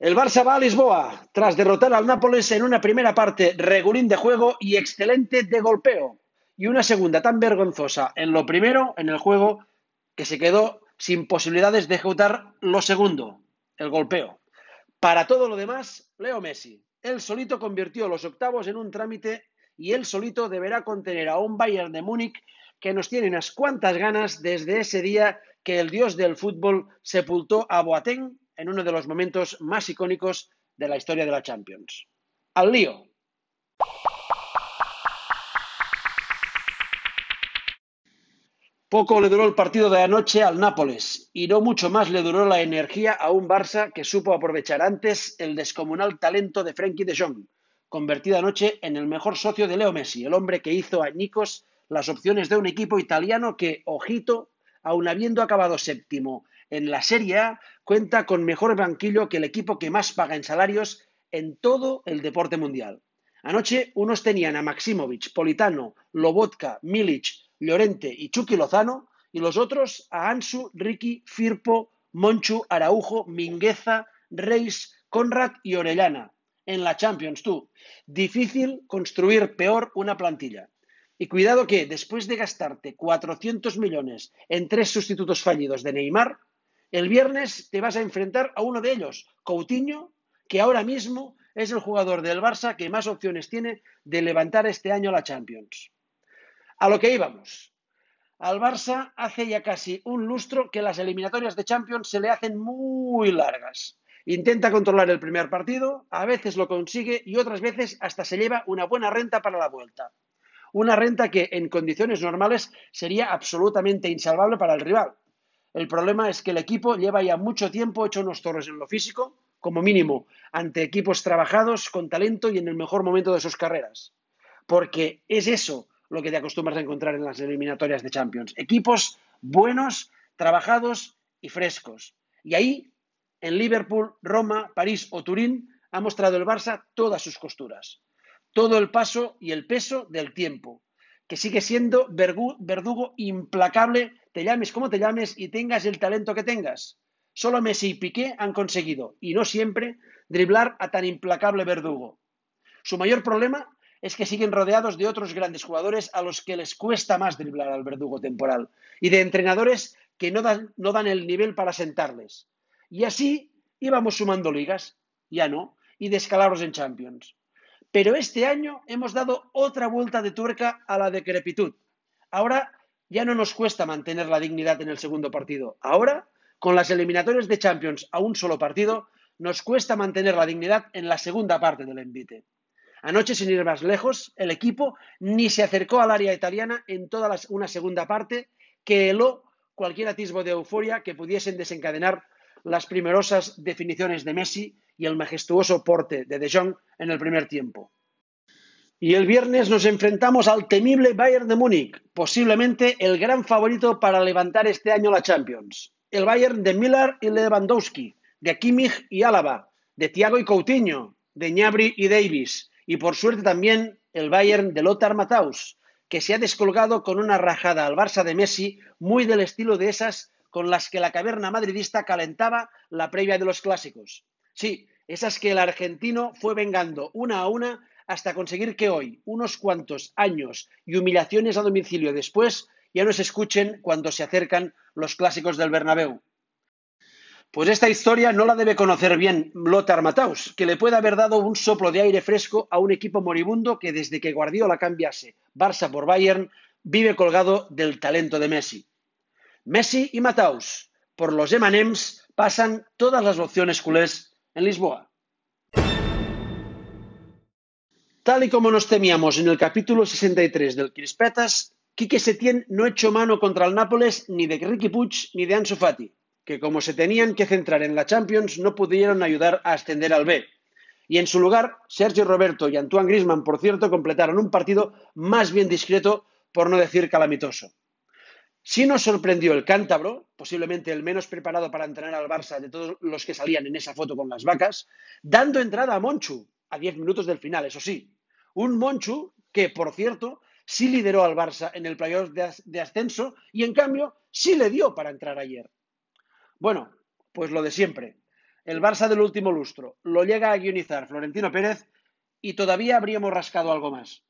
El Barça va a Lisboa tras derrotar al Nápoles en una primera parte regulín de juego y excelente de golpeo, y una segunda tan vergonzosa en lo primero, en el juego, que se quedó sin posibilidades de ejecutar lo segundo, el golpeo. Para todo lo demás, Leo Messi. Él solito convirtió los octavos en un trámite y él solito deberá contener a un Bayern de Múnich que nos tiene unas cuantas ganas desde ese día que el dios del fútbol sepultó a Boateng en uno de los momentos más icónicos de la historia de la Champions. Al lío. Poco le duró el partido de anoche al Nápoles y no mucho más le duró la energía a un Barça que supo aprovechar antes el descomunal talento de Frenkie de Jong, convertido anoche en el mejor socio de Leo Messi, el hombre que hizo añicos las opciones de un equipo italiano que, ojito, aun habiendo acabado séptimo en la Serie A, cuenta con mejor banquillo que el equipo que más paga en salarios en todo el deporte mundial. Anoche unos tenían a Maximovic, Politano, Lobotka, Milic, Llorente y Chucky Lozano, y los otros a Ansu, Ricky, Firpo, Monchu, Araujo, Mingueza, Reis, Conrad y Orellana. En la Champions, tú. Difícil construir peor una plantilla. Y cuidado que después de gastarte 400 millones en tres sustitutos fallidos de Neymar, el viernes te vas a enfrentar a uno de ellos, Coutinho, que ahora mismo es el jugador del Barça que más opciones tiene de levantar este año la Champions. A lo que íbamos. Al Barça hace ya casi un lustro que las eliminatorias de Champions se le hacen muy largas. Intenta controlar el primer partido, a veces lo consigue y otras veces hasta se lleva una buena renta para la vuelta. Una renta que en condiciones normales sería absolutamente insalvable para el rival. El problema es que el equipo lleva ya mucho tiempo hecho unos torres en lo físico, como mínimo, ante equipos trabajados, con talento y en el mejor momento de sus carreras. Porque es eso lo que te acostumbras a encontrar en las eliminatorias de Champions. Equipos buenos, trabajados y frescos. Y ahí, en Liverpool, Roma, París o Turín, ha mostrado el Barça todas sus costuras. Todo el paso y el peso del tiempo, que sigue siendo verdugo implacable te llames como te llames y tengas el talento que tengas. Solo Messi y Piqué han conseguido, y no siempre, driblar a tan implacable verdugo. Su mayor problema es que siguen rodeados de otros grandes jugadores a los que les cuesta más driblar al verdugo temporal y de entrenadores que no dan, no dan el nivel para sentarles. Y así íbamos sumando ligas, ya no, y descalabros en Champions. Pero este año hemos dado otra vuelta de tuerca a la decrepitud. Ahora ya no nos cuesta mantener la dignidad en el segundo partido. Ahora, con las eliminatorias de Champions a un solo partido, nos cuesta mantener la dignidad en la segunda parte del envite. Anoche, sin ir más lejos, el equipo ni se acercó al área italiana en toda una segunda parte que heló cualquier atisbo de euforia que pudiesen desencadenar las primerosas definiciones de Messi y el majestuoso porte de De Jong en el primer tiempo. Y el viernes nos enfrentamos al temible Bayern de Múnich, posiblemente el gran favorito para levantar este año la Champions. El Bayern de Miller y Lewandowski, de Kimmich y Álava, de Thiago y Coutinho, de Ñabri y Davis, y por suerte también el Bayern de Lothar Matthaus, que se ha descolgado con una rajada al Barça de Messi muy del estilo de esas con las que la caverna madridista calentaba la previa de los clásicos. Sí, esas que el argentino fue vengando una a una hasta conseguir que hoy, unos cuantos años y humillaciones a domicilio después, ya no se escuchen cuando se acercan los clásicos del Bernabéu. Pues esta historia no la debe conocer bien Lothar Matthaus, que le puede haber dado un soplo de aire fresco a un equipo moribundo que desde que Guardiola cambiase Barça por Bayern vive colgado del talento de Messi. Messi y Matthaus, por los Emanems, pasan todas las opciones culés en Lisboa. Tal y como nos temíamos en el capítulo 63 del Crispetas, Quique Setién no echó mano contra el Nápoles ni de Ricky Puig ni de Ansu Fati, que como se tenían que centrar en la Champions no pudieron ayudar a ascender al B. Y en su lugar, Sergio Roberto y Antoine Grisman, por cierto, completaron un partido más bien discreto, por no decir calamitoso. Sí nos sorprendió el cántabro, posiblemente el menos preparado para entrenar al Barça de todos los que salían en esa foto con las vacas, dando entrada a Monchu a 10 minutos del final, eso sí, un Monchu que, por cierto, sí lideró al Barça en el playoff de ascenso y, en cambio, sí le dio para entrar ayer. Bueno, pues lo de siempre. el Barça del último lustro, lo llega a guionizar Florentino Pérez y todavía habríamos rascado algo más.